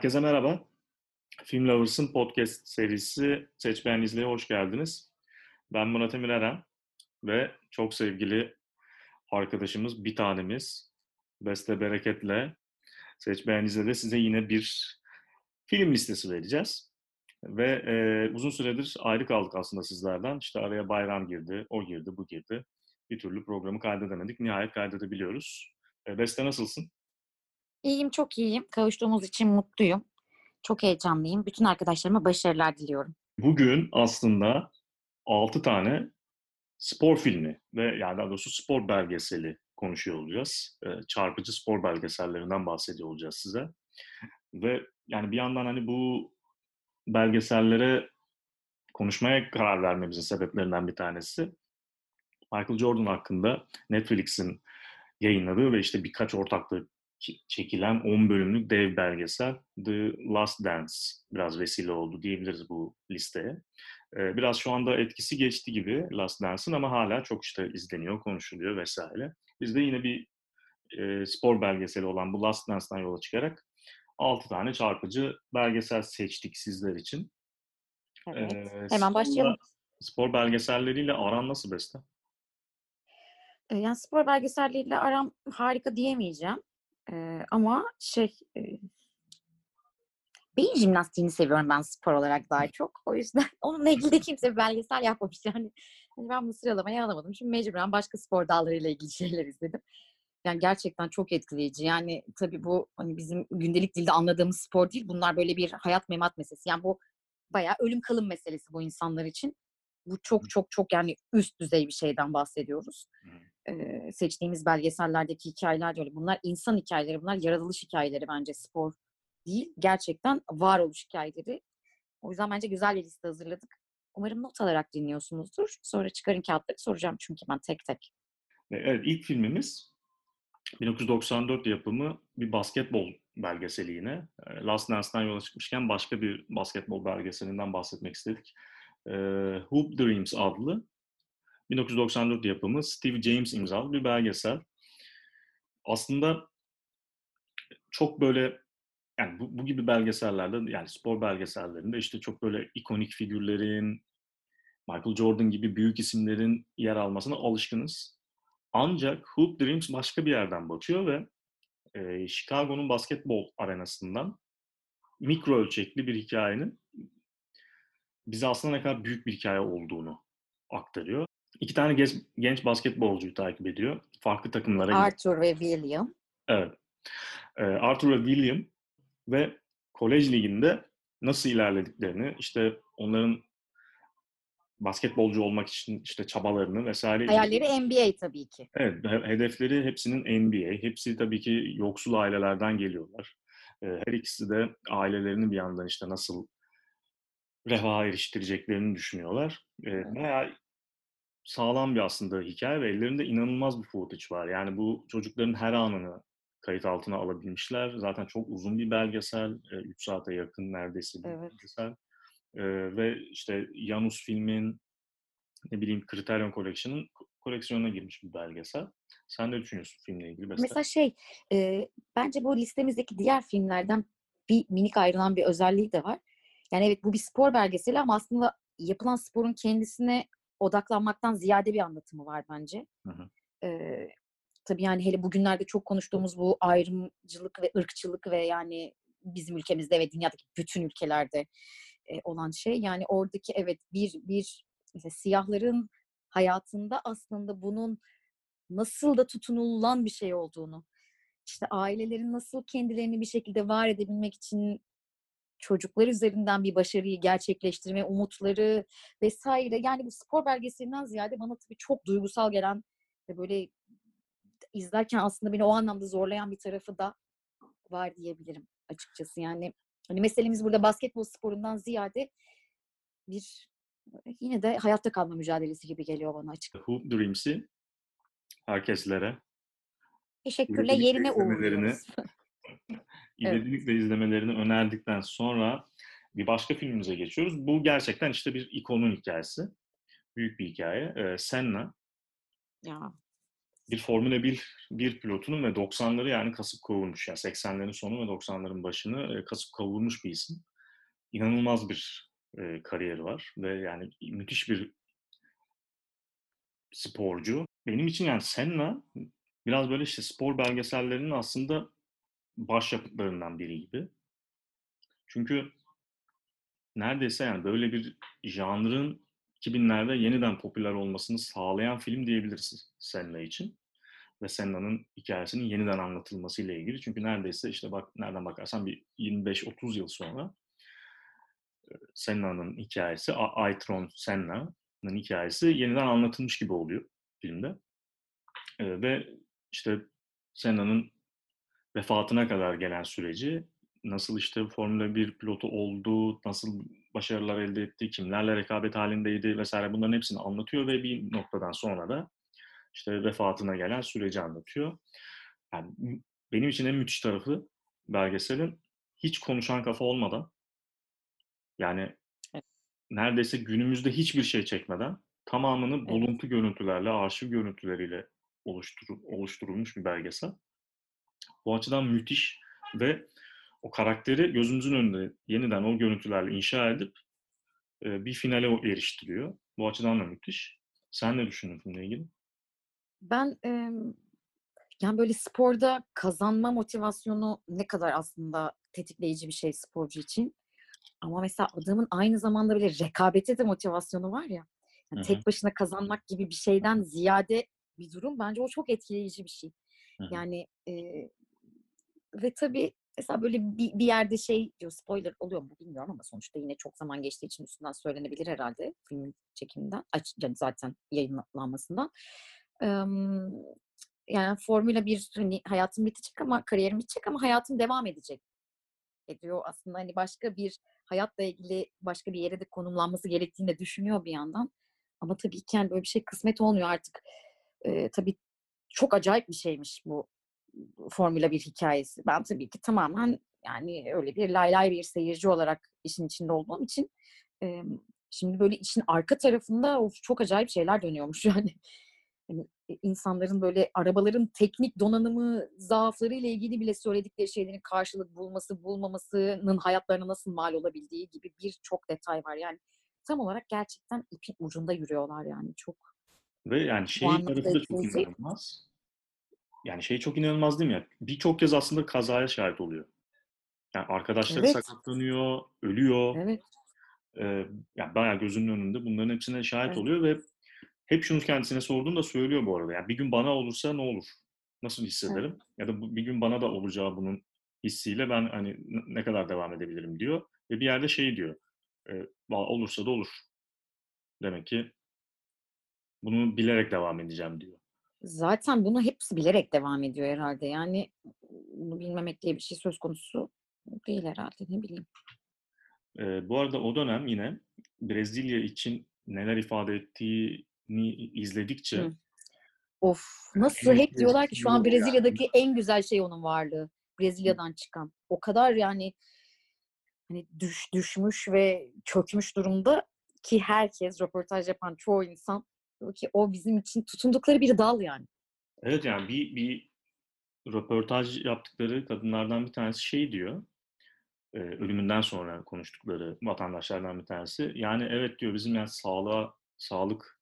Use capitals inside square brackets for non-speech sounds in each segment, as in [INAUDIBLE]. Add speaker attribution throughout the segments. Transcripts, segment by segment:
Speaker 1: Herkese merhaba. Film Lovers'ın podcast serisi Seç Beğen İzle'ye hoş geldiniz. Ben Murat Emir Eren ve çok sevgili arkadaşımız, bir tanemiz Beste Bereket'le Seç Beğen İzle'de size yine bir film listesi vereceğiz. Ve e, uzun süredir ayrı kaldık aslında sizlerden. İşte araya bayram girdi, o girdi, bu girdi. Bir türlü programı kaydedemedik. Nihayet kaydedebiliyoruz. E, Beste nasılsın?
Speaker 2: İyiyim, çok iyiyim. Kavuştuğumuz için mutluyum. Çok heyecanlıyım. Bütün arkadaşlarıma başarılar diliyorum.
Speaker 1: Bugün aslında 6 tane spor filmi ve yani daha doğrusu spor belgeseli konuşuyor olacağız. Ee, çarpıcı spor belgesellerinden bahsediyor olacağız size. Ve yani bir yandan hani bu belgesellere konuşmaya karar vermemizin sebeplerinden bir tanesi Michael Jordan hakkında Netflix'in yayınladığı ve işte birkaç ortaklığı çekilen 10 bölümlük dev belgesel The Last Dance biraz vesile oldu diyebiliriz bu listeye. Biraz şu anda etkisi geçti gibi Last Dance'ın ama hala çok işte izleniyor, konuşuluyor vesaire. Biz de yine bir e, spor belgeseli olan bu Last Dance'dan yola çıkarak 6 tane çarpıcı belgesel seçtik sizler için.
Speaker 2: Evet. Ee, Hemen başlayalım.
Speaker 1: Spor belgeselleriyle aran nasıl Beste?
Speaker 2: Yani spor belgeselleriyle aram harika diyemeyeceğim. Ama şey e, beyin jimnastiğini seviyorum ben spor olarak daha çok. O yüzden [LAUGHS] onunla ilgili de kimse bir belgesel yapmamış. Yani hani ben bunu sıralamaya alamadım. Şimdi mecburen başka spor dallarıyla ilgili [LAUGHS] şeyler izledim. Yani gerçekten çok etkileyici. Yani tabii bu hani bizim gündelik dilde anladığımız spor değil. Bunlar böyle bir hayat memat meselesi. Yani bu bayağı ölüm kalım meselesi bu insanlar için. Bu çok çok çok yani üst düzey bir şeyden bahsediyoruz e, seçtiğimiz belgesellerdeki hikayeler öyle. Bunlar insan hikayeleri, bunlar yaratılış hikayeleri bence spor değil. Gerçekten varoluş hikayeleri. O yüzden bence güzel bir liste hazırladık. Umarım not alarak dinliyorsunuzdur. Sonra çıkarın kağıtları soracağım çünkü ben tek tek.
Speaker 1: Evet ilk filmimiz 1994 yapımı bir basketbol belgeseli yine. Last Dance'dan yola çıkmışken başka bir basketbol belgeselinden bahsetmek istedik. Hoop Dreams adlı 1994 yapımı Steve James imzalı bir belgesel. Aslında çok böyle yani bu, bu gibi belgesellerde yani spor belgesellerinde işte çok böyle ikonik figürlerin Michael Jordan gibi büyük isimlerin yer almasına alışkınız. Ancak Hoop Dreams başka bir yerden bakıyor ve e, Chicago'nun basketbol arenasından mikro ölçekli bir hikayenin bize aslında ne kadar büyük bir hikaye olduğunu aktarıyor. İki tane genç, genç basketbolcuyu takip ediyor. Farklı takımlara
Speaker 2: Arthur ve William.
Speaker 1: Evet. Ee, Arthur ve William ve kolej liginde nasıl ilerlediklerini, işte onların basketbolcu olmak için işte çabalarını vesaire.
Speaker 2: Hayalleri NBA tabii ki.
Speaker 1: Evet, hedefleri hepsinin NBA. Hepsi tabii ki yoksul ailelerden geliyorlar. Her ikisi de ailelerini bir yandan işte nasıl refaha eriştireceklerini düşünüyorlar. Bayağı sağlam bir aslında hikaye ve ellerinde inanılmaz bir footage var. Yani bu çocukların her anını kayıt altına alabilmişler. Zaten çok uzun bir belgesel. 3 saate yakın neredeyse bir evet. belgesel. Ee, ve işte Janus filmin ne bileyim Criterion Collection'ın koleksiyonuna girmiş bir belgesel. Sen ne düşünüyorsun filmle ilgili?
Speaker 2: Mesela, mesela şey, e, bence bu listemizdeki diğer filmlerden bir minik ayrılan bir özelliği de var. Yani evet bu bir spor belgeseli ama aslında yapılan sporun kendisine odaklanmaktan ziyade bir anlatımı var bence. Hı hı. Ee, tabii yani hele bugünlerde çok konuştuğumuz bu ayrımcılık ve ırkçılık ve yani bizim ülkemizde ve dünyadaki bütün ülkelerde e, olan şey. Yani oradaki evet bir bir mesela siyahların hayatında aslında bunun nasıl da tutunulan bir şey olduğunu, işte ailelerin nasıl kendilerini bir şekilde var edebilmek için çocuklar üzerinden bir başarıyı gerçekleştirme umutları vesaire. Yani bu spor belgeselinden ziyade bana tabii çok duygusal gelen ve böyle izlerken aslında beni o anlamda zorlayan bir tarafı da var diyebilirim açıkçası. Yani hani meselemiz burada basketbol sporundan ziyade bir yine de hayatta kalma mücadelesi gibi geliyor bana açık.
Speaker 1: Hoop Dreams'i herkeslere
Speaker 2: Teşekkürle yerine uğurluyoruz. [LAUGHS]
Speaker 1: İzlediğiniz ve izlemelerini önerdikten sonra bir başka filmimize geçiyoruz. Bu gerçekten işte bir ikonun hikayesi. Büyük bir hikaye. Ee, Senna.
Speaker 2: Ya.
Speaker 1: bir Formula 1, bir pilotunun ve 90'ları yani kasıp kavurmuş. Yani 80'lerin sonu ve 90'ların başını e, kasıp kavurmuş bir isim. İnanılmaz bir e, kariyeri var ve yani müthiş bir sporcu. Benim için yani Senna biraz böyle işte spor belgesellerinin aslında başyapıtlarından biri gibi. Çünkü neredeyse yani böyle bir janrın 2000'lerde yeniden popüler olmasını sağlayan film diyebiliriz Senna için. Ve Senna'nın hikayesinin yeniden anlatılması ile ilgili. Çünkü neredeyse işte bak nereden bakarsan bir 25-30 yıl sonra Senna'nın hikayesi, Aytron Senna'nın hikayesi yeniden anlatılmış gibi oluyor filmde. Ve işte Senna'nın vefatına kadar gelen süreci nasıl işte Formula 1 pilotu oldu, nasıl başarılar elde etti, kimlerle rekabet halindeydi vesaire bunların hepsini anlatıyor ve bir noktadan sonra da işte vefatına gelen süreci anlatıyor. Yani benim için en müthiş tarafı belgeselin hiç konuşan kafa olmadan yani neredeyse günümüzde hiçbir şey çekmeden tamamını buluntu görüntülerle, arşiv görüntüleriyle oluştur, oluşturulmuş bir belgesel. Bu açıdan müthiş ve o karakteri gözümüzün önünde yeniden o görüntülerle inşa edip e, bir finale eriştiriyor. Bu açıdan da müthiş. Sen ne düşündün filmle ilgili?
Speaker 2: Ben e, yani böyle sporda kazanma motivasyonu ne kadar aslında tetikleyici bir şey sporcu için. Ama mesela adamın aynı zamanda böyle rekabete de motivasyonu var ya. Yani tek başına kazanmak gibi bir şeyden ziyade bir durum. Bence o çok etkileyici bir şey. Hı-hı. Yani e, ve tabii mesela böyle bir, bir yerde şey diyor spoiler oluyor mu bilmiyorum ama sonuçta yine çok zaman geçtiği için üstünden söylenebilir herhalde filmin çekiminden yani zaten yayınlanmasından. yani Formula 1 hani hayatım bitecek ama kariyerim bitecek ama hayatım devam edecek ediyor. Aslında hani başka bir hayatla ilgili başka bir yere de konumlanması gerektiğini de düşünüyor bir yandan. Ama tabii ki yani böyle bir şey kısmet olmuyor artık. Ee, tabii çok acayip bir şeymiş bu Formula 1 hikayesi. Ben tabii ki tamamen yani öyle bir lay lay bir seyirci olarak işin içinde olduğum için e, şimdi böyle işin arka tarafında of, çok acayip şeyler dönüyormuş [LAUGHS] yani. yani insanların böyle arabaların teknik donanımı zaafları ile ilgili bile söyledikleri şeylerin karşılık bulması bulmamasının hayatlarına nasıl mal olabildiği gibi birçok detay var. Yani tam olarak gerçekten ipin ucunda yürüyorlar yani çok.
Speaker 1: Ve yani şey tarafı da çok inanılmaz yani şey çok inanılmaz değil mi ya? Birçok kez aslında kazaya şahit oluyor. Yani arkadaşları evet. sakatlanıyor, ölüyor. Evet. Ee, yani bayağı gözünün önünde bunların hepsine şahit evet. oluyor ve hep şunu kendisine sorduğunda söylüyor bu arada. Yani bir gün bana olursa ne olur? Nasıl hissederim? Evet. Ya da bir gün bana da olacağı bunun hissiyle ben hani ne kadar devam edebilirim diyor. Ve bir yerde şey diyor. E, olursa da olur. Demek ki bunu bilerek devam edeceğim diyor.
Speaker 2: Zaten bunu hepsi bilerek devam ediyor herhalde. Yani bunu bilmemek diye bir şey söz konusu değil herhalde ne bileyim.
Speaker 1: Ee, bu arada o dönem yine Brezilya için neler ifade ettiğini izledikçe Hı.
Speaker 2: Of nasıl hep diyorlar ki şu an Brezilya'daki yani. en güzel şey onun varlığı. Brezilya'dan çıkan. O kadar yani hani düş, düşmüş ve çökmüş durumda ki herkes röportaj yapan çoğu insan ki o bizim için tutundukları bir dal yani.
Speaker 1: Evet yani bir, bir röportaj yaptıkları kadınlardan bir tanesi şey diyor. E, ölümünden sonra konuştukları vatandaşlardan bir tanesi. Yani evet diyor bizim yani sağlığa, sağlık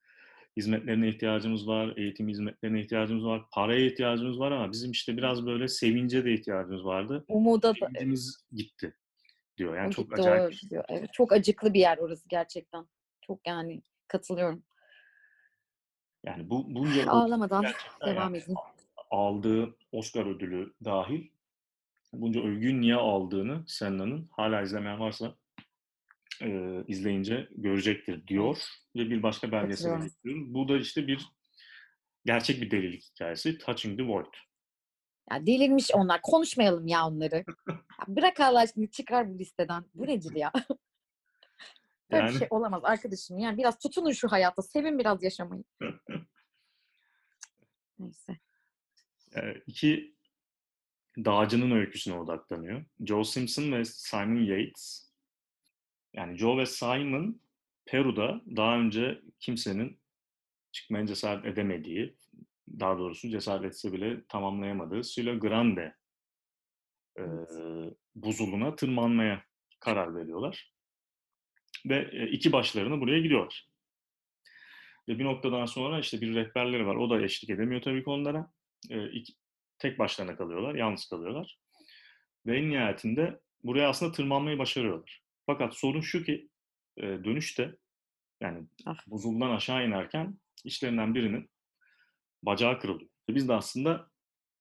Speaker 1: hizmetlerine ihtiyacımız var, eğitim hizmetlerine ihtiyacımız var, paraya ihtiyacımız var ama bizim işte biraz böyle sevince de ihtiyacımız vardı.
Speaker 2: Umuda da.
Speaker 1: Sevincimiz gitti diyor. Yani o çok gitti, acayip.
Speaker 2: Diyor. Evet, çok acıklı bir yer orası gerçekten. Çok yani katılıyorum.
Speaker 1: Yani bu bunca
Speaker 2: ağlamadan devam edin.
Speaker 1: Aldığı Oscar ödülü dahil bunca övgüyü niye aldığını Senna'nın hala izlemeyen varsa e, izleyince görecektir diyor ve bir başka belgesel getiriyoruz. Bu da işte bir gerçek bir delilik hikayesi. Touching the Void.
Speaker 2: Ya delirmiş onlar. Konuşmayalım ya onları. ya bırak Allah aşkına çıkar bu listeden. Bu nedir ya? [LAUGHS] Böyle yani... bir şey olamaz arkadaşım. Yani biraz tutunun şu hayatta. Sevin biraz yaşamayı. [LAUGHS] Neyse.
Speaker 1: İki dağcının öyküsüne odaklanıyor. Joe Simpson ve Simon Yates. Yani Joe ve Simon Peru'da daha önce kimsenin çıkmaya cesaret edemediği daha doğrusu cesaret etse bile tamamlayamadığı Silo Grande e, buzuluna tırmanmaya karar veriyorlar. Ve e, iki başlarını buraya gidiyorlar. Ve bir noktadan sonra işte bir rehberleri var. O da eşlik edemiyor tabii ki onlara. E, iki, tek başlarına kalıyorlar, yalnız kalıyorlar. Ve en nihayetinde buraya aslında tırmanmayı başarıyorlar. Fakat sorun şu ki e, dönüşte yani
Speaker 2: Ah.
Speaker 1: buzuldan aşağı inerken içlerinden birinin bacağı kırılıyor. Ve Biz de aslında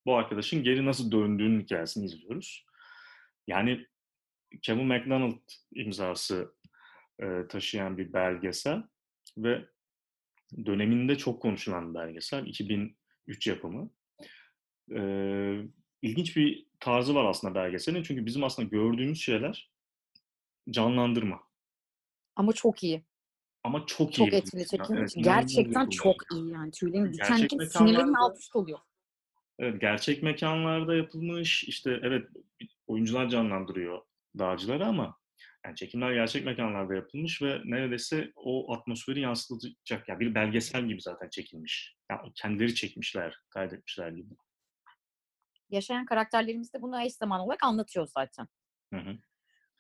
Speaker 1: bu arkadaşın geri nasıl döndüğünün hikayesini izliyoruz. Yani Kevin McDonald imzası e, taşıyan bir belgesel ve döneminde çok konuşulan bir belgesel. 2003 yapımı. E, ilginç bir tarzı var aslında belgeselin. Çünkü bizim aslında gördüğümüz şeyler canlandırma.
Speaker 2: Ama çok iyi.
Speaker 1: Ama çok iyi.
Speaker 2: Çok etkili
Speaker 1: Yani evet, inanılmaz
Speaker 2: Gerçekten çok iyi yani. Tüylerim diken diken sinirlerim alt üst oluyor.
Speaker 1: Evet, gerçek mekanlarda yapılmış. İşte evet oyuncular canlandırıyor dağcıları ama yani çekimler gerçek mekanlarda yapılmış ve neredeyse o atmosferi yansıtacak. Yani bir belgesel gibi zaten çekilmiş. Yani kendileri çekmişler, kaydetmişler gibi.
Speaker 2: Yaşayan karakterlerimiz de bunu eş zaman olarak anlatıyor zaten.
Speaker 1: Hı hı.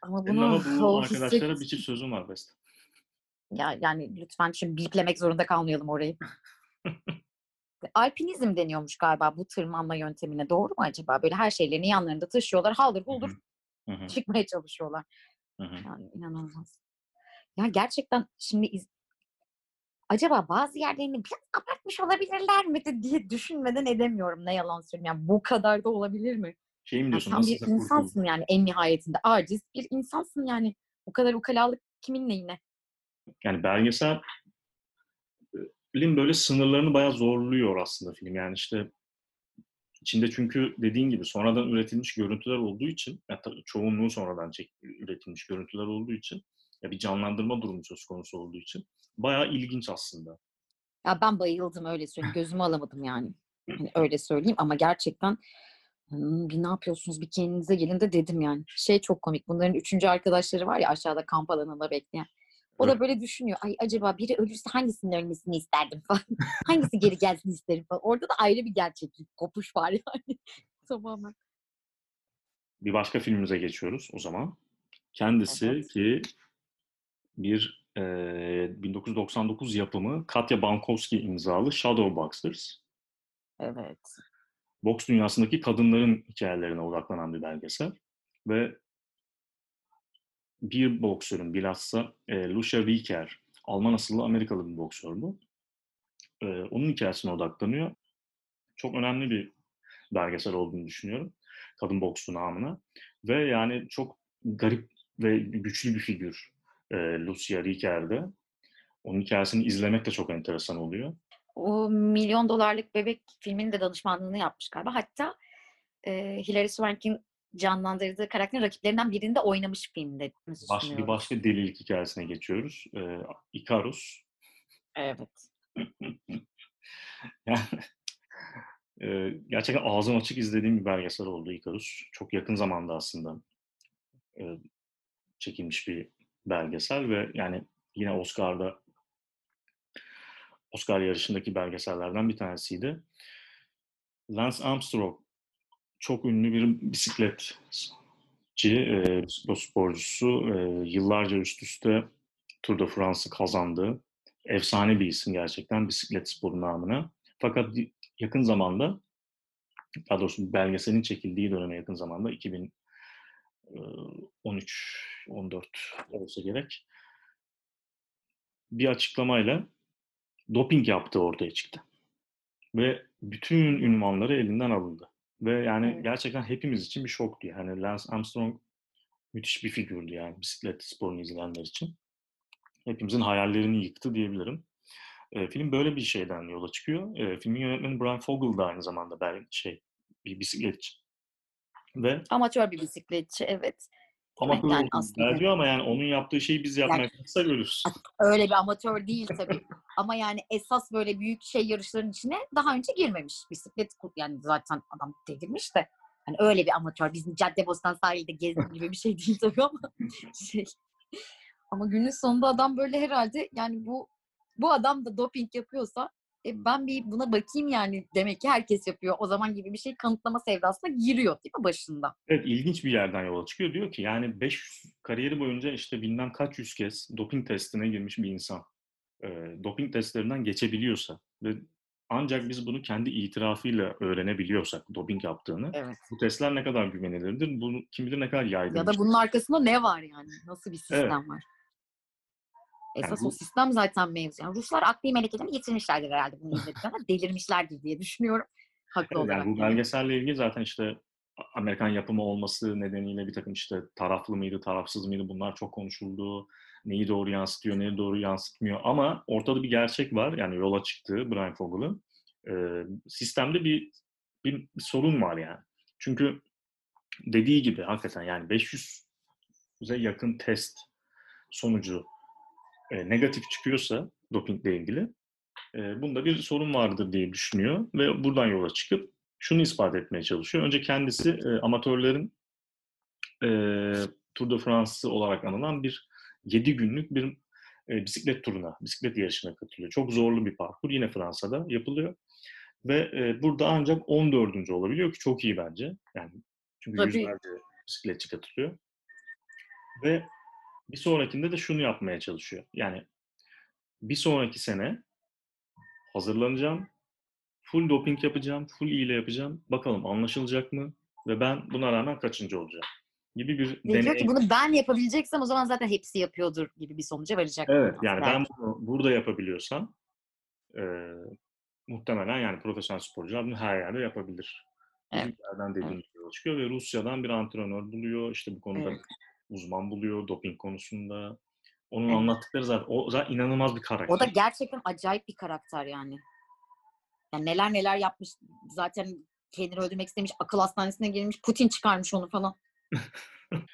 Speaker 2: Ama bunu
Speaker 1: ama bu
Speaker 2: o
Speaker 1: arkadaşlara
Speaker 2: hisset-
Speaker 1: bir çift sözüm var Beste.
Speaker 2: Ya, yani lütfen şimdi biplemek zorunda kalmayalım orayı. [LAUGHS] Alpinizm deniyormuş galiba bu tırmanma yöntemine. Doğru mu acaba? Böyle her şeylerini yanlarında taşıyorlar. Haldır buldur çıkmaya çalışıyorlar.
Speaker 1: Hı hı.
Speaker 2: Yani inanılmaz. Ya gerçekten şimdi iz- acaba bazı yerlerini biraz abartmış olabilirler mi de diye düşünmeden edemiyorum. Ne yalan söyleyeyim. Yani bu kadar da olabilir mi?
Speaker 1: Şey mi diyorsun?
Speaker 2: sen
Speaker 1: Nasıl
Speaker 2: bir insansın yani en nihayetinde. Aciz bir insansın yani. Bu kadar ukalalık kimin neyine?
Speaker 1: Yani belgesel film böyle sınırlarını bayağı zorluyor aslında film. Yani işte içinde çünkü dediğin gibi sonradan üretilmiş görüntüler olduğu için, ya çoğunluğu sonradan çek, üretilmiş görüntüler olduğu için, ya bir canlandırma durumu söz konusu olduğu için bayağı ilginç aslında.
Speaker 2: Ya ben bayıldım öyle söyleyeyim. [LAUGHS] Gözümü alamadım yani. Hani öyle söyleyeyim ama gerçekten "Hmm, bir ne yapıyorsunuz bir kendinize gelin de dedim yani. Şey çok komik. Bunların üçüncü arkadaşları var ya aşağıda kamp alanında bekleyen. O da böyle düşünüyor. Ay acaba biri ölürse hangisinin ölmesini isterdim falan. [LAUGHS] Hangisi geri gelsin isterim falan. Orada da ayrı bir gerçeklik, kopuş var yani. [LAUGHS] Tamamen.
Speaker 1: Bir başka filmimize geçiyoruz o zaman. Kendisi
Speaker 2: Evet.
Speaker 1: ki bir e, 1999 yapımı Katya Bankowski imzalı Shadowboxers.
Speaker 2: Evet.
Speaker 1: boks dünyasındaki kadınların hikayelerine odaklanan bir belgesel. Ve bir boksörün bilhassa e, Lucia Riker, Alman asıllı Amerikalı bir boksör bu. E, onun hikayesine odaklanıyor. Çok önemli bir belgesel olduğunu düşünüyorum. Kadın boksu namına. Ve yani çok garip ve güçlü bir figür e, Lucia Riker'de. Onun hikayesini izlemek de çok enteresan oluyor.
Speaker 2: O milyon dolarlık bebek filminin de danışmanlığını yapmış galiba. Hatta e, Hilary Swank'in canlandırdığı karakterin rakiplerinden birinde oynamış filmde.
Speaker 1: Baş, bir başka delilik hikayesine geçiyoruz. E, Icarus.
Speaker 2: Evet. [LAUGHS]
Speaker 1: Yani e, gerçekten ağzım açık izlediğim bir belgesel oldu Icarus. Çok yakın zamanda aslında e, çekilmiş bir belgesel ve yani yine Oscar'da Oscar yarışındaki belgesellerden bir tanesiydi. Lance Armstrong çok ünlü bir bisikletçi, e, bisiklet sporcusu. E, yıllarca üst üste Tour de France'ı kazandı. Efsane bir isim gerçekten bisiklet sporu namına. Fakat yakın zamanda, daha doğrusu belgeselin çekildiği döneme yakın zamanda 2013-14 olsa gerek bir açıklamayla doping yaptığı ortaya çıktı. Ve bütün ünvanları elinden alındı. Ve yani
Speaker 2: Evet.
Speaker 1: gerçekten hepimiz için bir şoktu. Yani Lance Armstrong müthiş bir figürdü yani bisiklet sporunu izleyenler için. Hepimizin hayallerini yıktı diyebilirim. E, film böyle bir şeyden yola çıkıyor. E, filmin yönetmeni Brian Fogel da aynı zamanda ben şey bir bisikletçi. Ve
Speaker 2: Amatör bir bisikletçi evet.
Speaker 1: Ama
Speaker 2: Yani
Speaker 1: yani
Speaker 2: aslında-
Speaker 1: diyor ama yani onun yaptığı şeyi biz yapmaksa görürüz.
Speaker 2: Öyle bir amatör değil tabii. [LAUGHS] Ama yani esas böyle büyük şey yarışların içine daha önce girmemiş. Bisiklet yani zaten adam delirmiş de. Hani öyle bir amatör. Bizim Caddebostan sahilde gezdiğim gibi bir şey değil [LAUGHS] tabii ama [LAUGHS] şey. Ama günün sonunda adam böyle herhalde yani bu bu adam da doping yapıyorsa E, ben bir buna bakayım yani demek ki herkes yapıyor. O zaman gibi bir şey kanıtlama sevdasına giriyor değil mi başında?
Speaker 1: Evet ilginç bir yerden yola çıkıyor. Diyor ki yani 5 kariyeri boyunca işte bilmem kaç yüz kez doping testine girmiş bir insan. E, doping testlerinden geçebiliyorsa ve ancak biz bunu kendi itirafıyla öğrenebiliyorsak doping yaptığını.
Speaker 2: Evet.
Speaker 1: Bu testler ne kadar güvenilirdir? Bunu kim bilir ne kadar yaygın.
Speaker 2: Ya da bunun arkasında ne var yani? Nasıl bir sistem
Speaker 1: Evet.
Speaker 2: var? Esas o sistem zaten mevzu. Yani Ruslar akli melekelerini yitirmişlerdir herhalde bunu izledikten sonra. Delirmişlerdir diye düşünüyorum. Haklı
Speaker 1: Evet,
Speaker 2: olarak.
Speaker 1: yani bu
Speaker 2: yani.
Speaker 1: belgeselle ilgili zaten işte Amerikan yapımı olması nedeniyle bir takım işte taraflı mıydı, tarafsız mıydı bunlar çok konuşuldu. Neyi doğru yansıtıyor, neyi doğru yansıtmıyor. Ama ortada bir gerçek var. Yani yola çıktığı Brian Fogel'ın. Ee, sistemde bir, bir, bir sorun var yani. Çünkü dediği gibi hakikaten yani 500'e yakın test sonucu e, negatif çıkıyorsa dopingle ilgili e, bunda bir sorun vardır diye düşünüyor ve buradan yola çıkıp şunu ispat etmeye çalışıyor. Önce kendisi e, amatörlerin e, Tour de France'ı olarak anılan bir 7 günlük bir e, bisiklet turuna, bisiklet yarışına katılıyor. Çok zorlu bir parkur. Yine Fransa'da yapılıyor. Ve e, burada ancak 14. olabiliyor ki çok iyi bence. Yani çünkü
Speaker 2: Tabii.
Speaker 1: yüzlerce bisikletçi katılıyor. Ve bir sonrakinde de şunu yapmaya çalışıyor. Yani bir sonraki sene hazırlanacağım. Full doping yapacağım, full iğne yapacağım. Bakalım anlaşılacak mı? Ve ben buna rağmen kaçıncı olacağım? Gibi bir
Speaker 2: Ve diyor
Speaker 1: deney.
Speaker 2: ki bunu ben yapabileceksem o zaman zaten hepsi yapıyordur gibi bir sonuca varacak.
Speaker 1: Evet, yani
Speaker 2: belki.
Speaker 1: ben bunu burada yapabiliyorsam e, muhtemelen yani profesyonel sporcular bunu her yerde yapabilir.
Speaker 2: Evet.
Speaker 1: Bizimkilerden dediğim yola çıkıyor ve Rusya'dan bir antrenör buluyor. İşte bu konuda
Speaker 2: Evet.
Speaker 1: Uzman buluyor doping konusunda. Onun
Speaker 2: Evet.
Speaker 1: anlattıkları zaten, o zaten inanılmaz bir karakter.
Speaker 2: O da gerçekten acayip bir karakter yani. Yani neler neler yapmış. Zaten kendini öldürmek istemiş. Akıl hastanesine girmiş. Putin çıkarmış onu falan. [LAUGHS]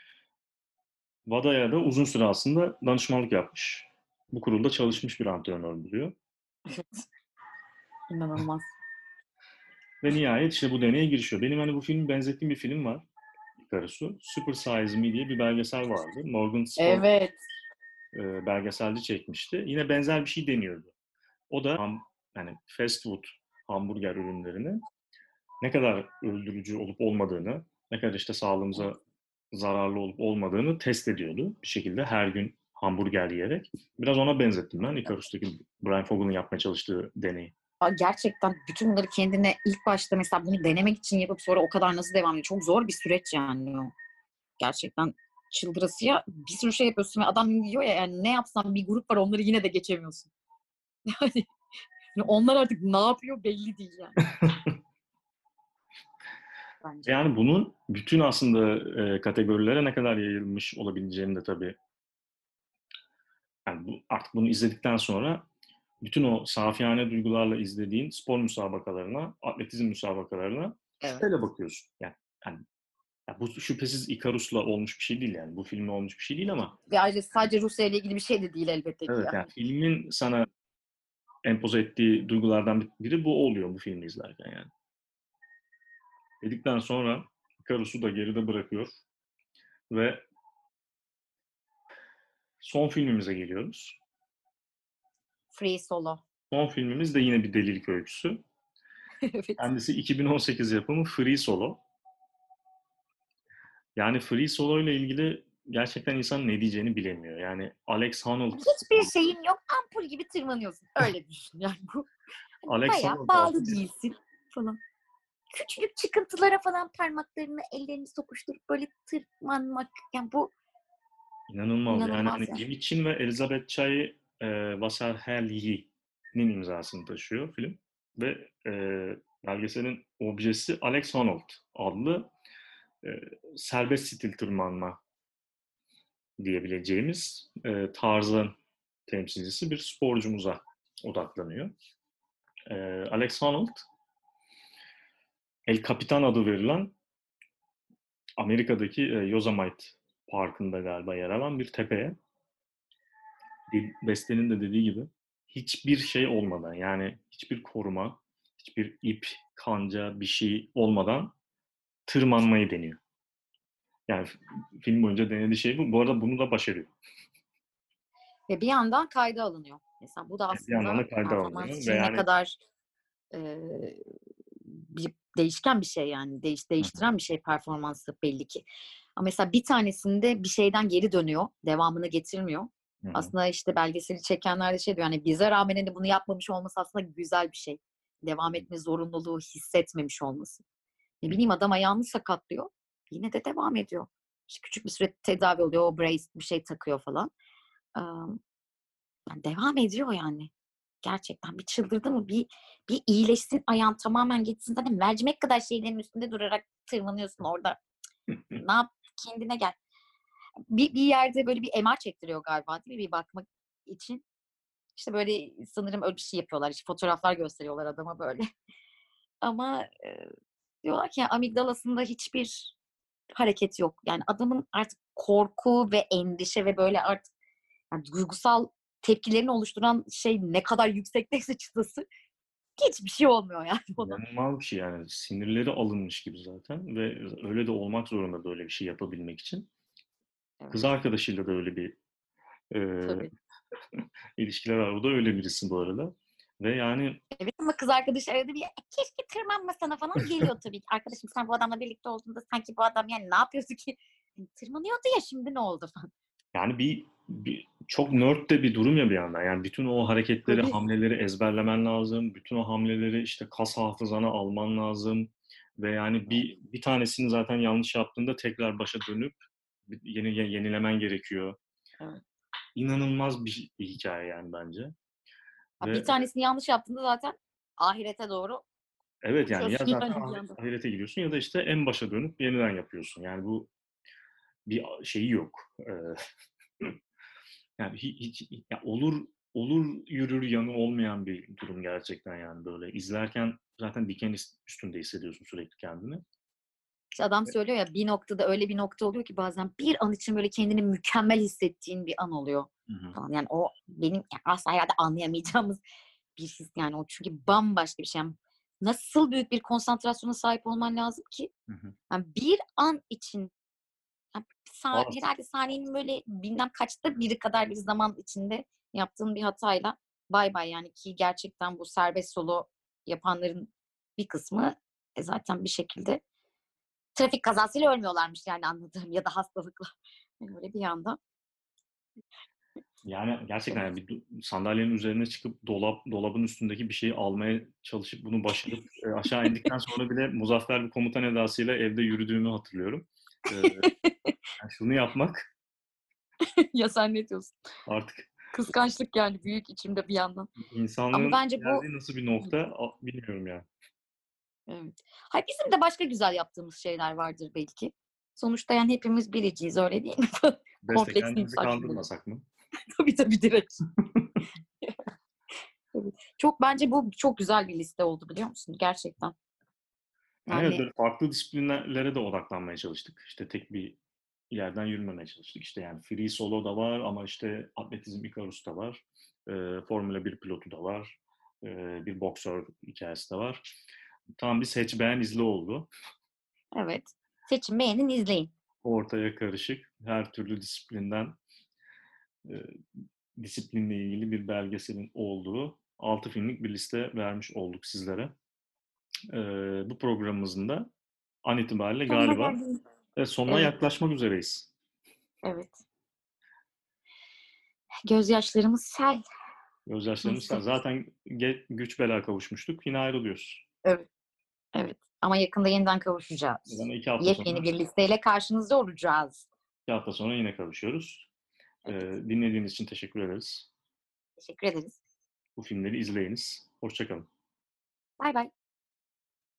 Speaker 1: Vada'ya da uzun süre aslında danışmanlık yapmış. Bu kurulda çalışmış bir antrenör buluyor.
Speaker 2: İnanılmaz.
Speaker 1: Ve nihayet işte bu deneye girişiyor. Benim hani bu filmi benzettiğim bir film var. Karısı. Super Size Me diye bir belgesel vardı. Morgan Spurlock
Speaker 2: evet.
Speaker 1: e, belgeselci çekmişti. Yine benzer bir şey deniyordu. O da ham, yani fast food hamburger ürünlerini ne kadar öldürücü olup olmadığını, ne kadar işte sağlığımıza zararlı olup olmadığını test ediyordu bir şekilde her gün hamburger yiyerek. Biraz ona benzettim ben Icarus'taki Brian Fogel'ın yapmaya çalıştığı deneyi.
Speaker 2: Gerçekten bütün bunları kendine ilk başta mesela bunu denemek için yapıp sonra o kadar nasıl devam ediyor? Çok zor bir süreç yani o. Gerçekten çıldırasıya bir sürü şey yapıyorsun ve adam diyor ya yani ne yapsam bir grup var onları yine de geçemiyorsun. [LAUGHS] Yani, yani onlar artık ne yapıyor belli değil yani. [LAUGHS] Bence.
Speaker 1: Yani bunun bütün aslında e, kategorilere ne kadar yayılmış olabileceğini de tabii yani bu, artık bunu izledikten sonra bütün o safiyane duygularla izlediğin spor müsabakalarına, atletizm müsabakalarına
Speaker 2: Evet.
Speaker 1: şüpheyle bakıyorsun. Yani, yani ya bu şüphesiz Icarus'la olmuş bir şey değil yani. Bu filmle olmuş bir şey değil ama
Speaker 2: Ve ayrıca sadece Rusya ile ilgili bir şey de değil elbette ki.
Speaker 1: evet
Speaker 2: yani.
Speaker 1: yani filmin sana empoze ettiği duygulardan biri bu oluyor bu filmi izlerken yani. Dedikten sonra Icarus'u da geride bırakıyor ve son filmimize geliyoruz.
Speaker 2: Free solo.
Speaker 1: Son filmimiz de yine bir delilik öyküsü. [LAUGHS]
Speaker 2: evet.
Speaker 1: Kendisi 2018 yapımı Free Solo. Yani Free Solo ile ilgili gerçekten insan ne diyeceğini bilemiyor. Yani Alex Honnold,
Speaker 2: Hiçbir şeyin yok. Ampul gibi tırmanıyorsun. Öyle düşün yani bu. Hani
Speaker 1: Alex
Speaker 2: bayağı
Speaker 1: Honnold
Speaker 2: bağlı
Speaker 1: aslında-
Speaker 2: değilsin falan. Küçücük çıkıntılara falan parmaklarını, ellerini sokuşturup böyle tırmanmak. Yani bu
Speaker 1: inanılmaz. yani
Speaker 2: İnanılmaz
Speaker 1: hani
Speaker 2: yani.
Speaker 1: Jimmy Chin ve Elizabeth Chai e, Wasserhelyi'nin imzasını taşıyor film. Ve e, belgeselin objesi Alex Honnold adlı e, serbest stil tırmanma diyebileceğimiz e, tarzın temsilcisi bir sporcumuza odaklanıyor. E, Alex Honnold El Capitan adı verilen Amerika'daki e, Yosemite Parkı'nda galiba yer alan bir tepeye Beste'nin de dediği gibi hiçbir şey olmadan yani hiçbir koruma, hiçbir ip, kanca bir şey olmadan tırmanmayı deniyor. Yani film boyunca denediği şey bu. Bu arada bunu da başarıyor.
Speaker 2: ve bir yandan kayda alınıyor. Mesela bu da
Speaker 1: Evet, bir yandan
Speaker 2: aslında
Speaker 1: da kayda alınıyor ve
Speaker 2: ne
Speaker 1: yani
Speaker 2: kadar eee, bir değişken bir şey yani. Değiş değiştiren bir şey performansı belli ki. Ama mesela bir tanesinde bir şeyden geri dönüyor. Devamını getirmiyor.
Speaker 1: Hı hı.
Speaker 2: Aslında işte belgeseli çekenler de şey diyor hani bize rağmen hani bunu yapmamış olması aslında güzel bir şey. Devam etme zorunluluğu hissetmemiş olması. Ne bileyim adam ayağını sakatlıyor. Yine de devam ediyor. İşte küçük bir süre tedavi oluyor. O brace bir şey takıyor falan. Yani devam ediyor yani. Gerçekten bir çıldırdı mı? Bir, bir iyileşsin ayağın tamamen gitsin. Zaten mercimek kadar şeylerin üstünde durarak tırmanıyorsun orada. Ne yap? Kendine gel. Bir, bir yerde böyle bir MR çektiriyor galiba değil mi? Bir bakmak için. İşte böyle sanırım öyle bir şey yapıyorlar. İşte fotoğraflar gösteriyorlar adama böyle. [LAUGHS] Ama e, diyorlar ki yani amigdalasında hiçbir hareket yok. Yani adamın artık korku ve endişe ve böyle artık yani duygusal tepkilerini oluşturan şey ne kadar yüksekteyse çıtası hiçbir şey olmuyor yani [LAUGHS] ona.
Speaker 1: İnanılmaz bir şey yani. Sinirleri alınmış gibi zaten ve öyle de olmak zorunda böyle bir şey yapabilmek için. Kız arkadaşıyla da öyle bir e,
Speaker 2: tabii. [LAUGHS]
Speaker 1: ilişkiler var. O da öyle birisi bu arada. Ve yani
Speaker 2: Evet ama kız arkadaş arada bir "E, keşke tırmanmasana falan geliyor tabii ki. Arkadaşım sen bu adamla birlikte olduğunda sanki bu adam yani ne yapıyorsun ki? "E, Tırmanıyordu ya şimdi ne oldu falan.
Speaker 1: yani bir, bir çok nerd de bir durum ya bir yandan. Yani bütün o hareketleri,
Speaker 2: Tabii.
Speaker 1: hamleleri ezberlemen lazım. Bütün o hamleleri işte kas hafızana alman lazım. Ve yani bir bir tanesini zaten yanlış yaptığında tekrar başa dönüp yeni yenilemen gerekiyor.
Speaker 2: Evet.
Speaker 1: İnanılmaz bir, hikaye yani bence.
Speaker 2: Ya
Speaker 1: Ve
Speaker 2: bir tanesini yanlış yaptığında zaten ahirete doğru
Speaker 1: evet yani ya zaten
Speaker 2: yani bir
Speaker 1: ahiret-
Speaker 2: anda.
Speaker 1: ahirete gidiyorsun ya da işte en başa dönüp yeniden yapıyorsun. Yani bu bir şeyi yok. [LAUGHS] Yani hi- hiç, ya olur olur yürür yanı olmayan bir durum gerçekten yani böyle izlerken zaten diken üstünde hissediyorsun sürekli kendini.
Speaker 2: İşte adam söylüyor ya bir noktada öyle bir nokta oluyor ki bazen bir an için böyle kendini mükemmel hissettiğin bir an oluyor
Speaker 1: Hı hı.
Speaker 2: Yani o benim yani asla herhalde anlayamayacağımız bir his yani o çünkü bambaşka bir şey. Yani nasıl büyük bir konsantrasyona sahip olman lazım ki
Speaker 1: Hı hı.
Speaker 2: yani bir an için yani sa- herhalde saniyenin böyle bilmem kaçta biri kadar bir zaman içinde yaptığın bir hatayla bay bay yani ki gerçekten bu serbest solo yapanların bir kısmı e, zaten bir şekilde trafik kazasıyla ölmüyorlarmış yani anladığım ya da hastalıkla. Yani öyle bir yanda.
Speaker 1: Yani gerçekten yani bir sandalyenin üzerine çıkıp dolap dolabın üstündeki bir şeyi almaya çalışıp bunu başarıp e, aşağı indikten sonra bile muzaffer bir komutan edasıyla evde yürüdüğümü hatırlıyorum. Ee, yani şunu yapmak [LAUGHS]
Speaker 2: ya sen ne diyorsun?
Speaker 1: artık
Speaker 2: Kıskançlık yani büyük içimde bir yandan. Ama
Speaker 1: insanlığın
Speaker 2: bence bu
Speaker 1: nasıl bir nokta bilmiyorum ya.
Speaker 2: Evet. Hayır, bizim de başka güzel yaptığımız şeyler vardır belki. Sonuçta yani hepimiz biriciyiz öyle değil mi? [LAUGHS] Kompleks
Speaker 1: kendimizi kandırmasak mı? [LAUGHS]
Speaker 2: tabii tabii direkt. Evet. Çok bence bu çok güzel bir liste oldu biliyor musun? Gerçekten.
Speaker 1: Yani evet, böyle farklı disiplinlere de odaklanmaya çalıştık. İşte tek bir yerden yürümemeye çalıştık. İşte yani free solo da var ama işte atletizm Icarus da var. E, Formula 1 pilotu da var. E, bir boksör hikayesi de var. Tam bir seç beğen izle oldu.
Speaker 2: evet. Seçin beğenin izleyin.
Speaker 1: Ortaya karışık her türlü disiplinden e, disiplinle ilgili bir belgeselin olduğu 6 filmlik bir liste vermiş olduk sizlere. E, bu programımızın da an itibariyle
Speaker 2: Sonuna
Speaker 1: galiba e, sonuna
Speaker 2: Evet.
Speaker 1: yaklaşmak üzereyiz.
Speaker 2: Evet. Gözyaşlarımız sel.
Speaker 1: Gözyaşlarımız
Speaker 2: Neyse.
Speaker 1: zaten güç bela kavuşmuştuk. Yine ayrılıyoruz.
Speaker 2: Evet. Evet. Ama yakında yeniden kavuşacağız.
Speaker 1: Yani iki hafta
Speaker 2: Yepyeni
Speaker 1: sonra,
Speaker 2: bir listeyle karşınızda olacağız.
Speaker 1: iki hafta sonra yine kavuşuyoruz. E,
Speaker 2: Evet.
Speaker 1: dinlediğiniz için teşekkür ederiz.
Speaker 2: Teşekkür ederiz.
Speaker 1: Bu filmleri izleyiniz. Hoşçakalın.
Speaker 2: Bay bay.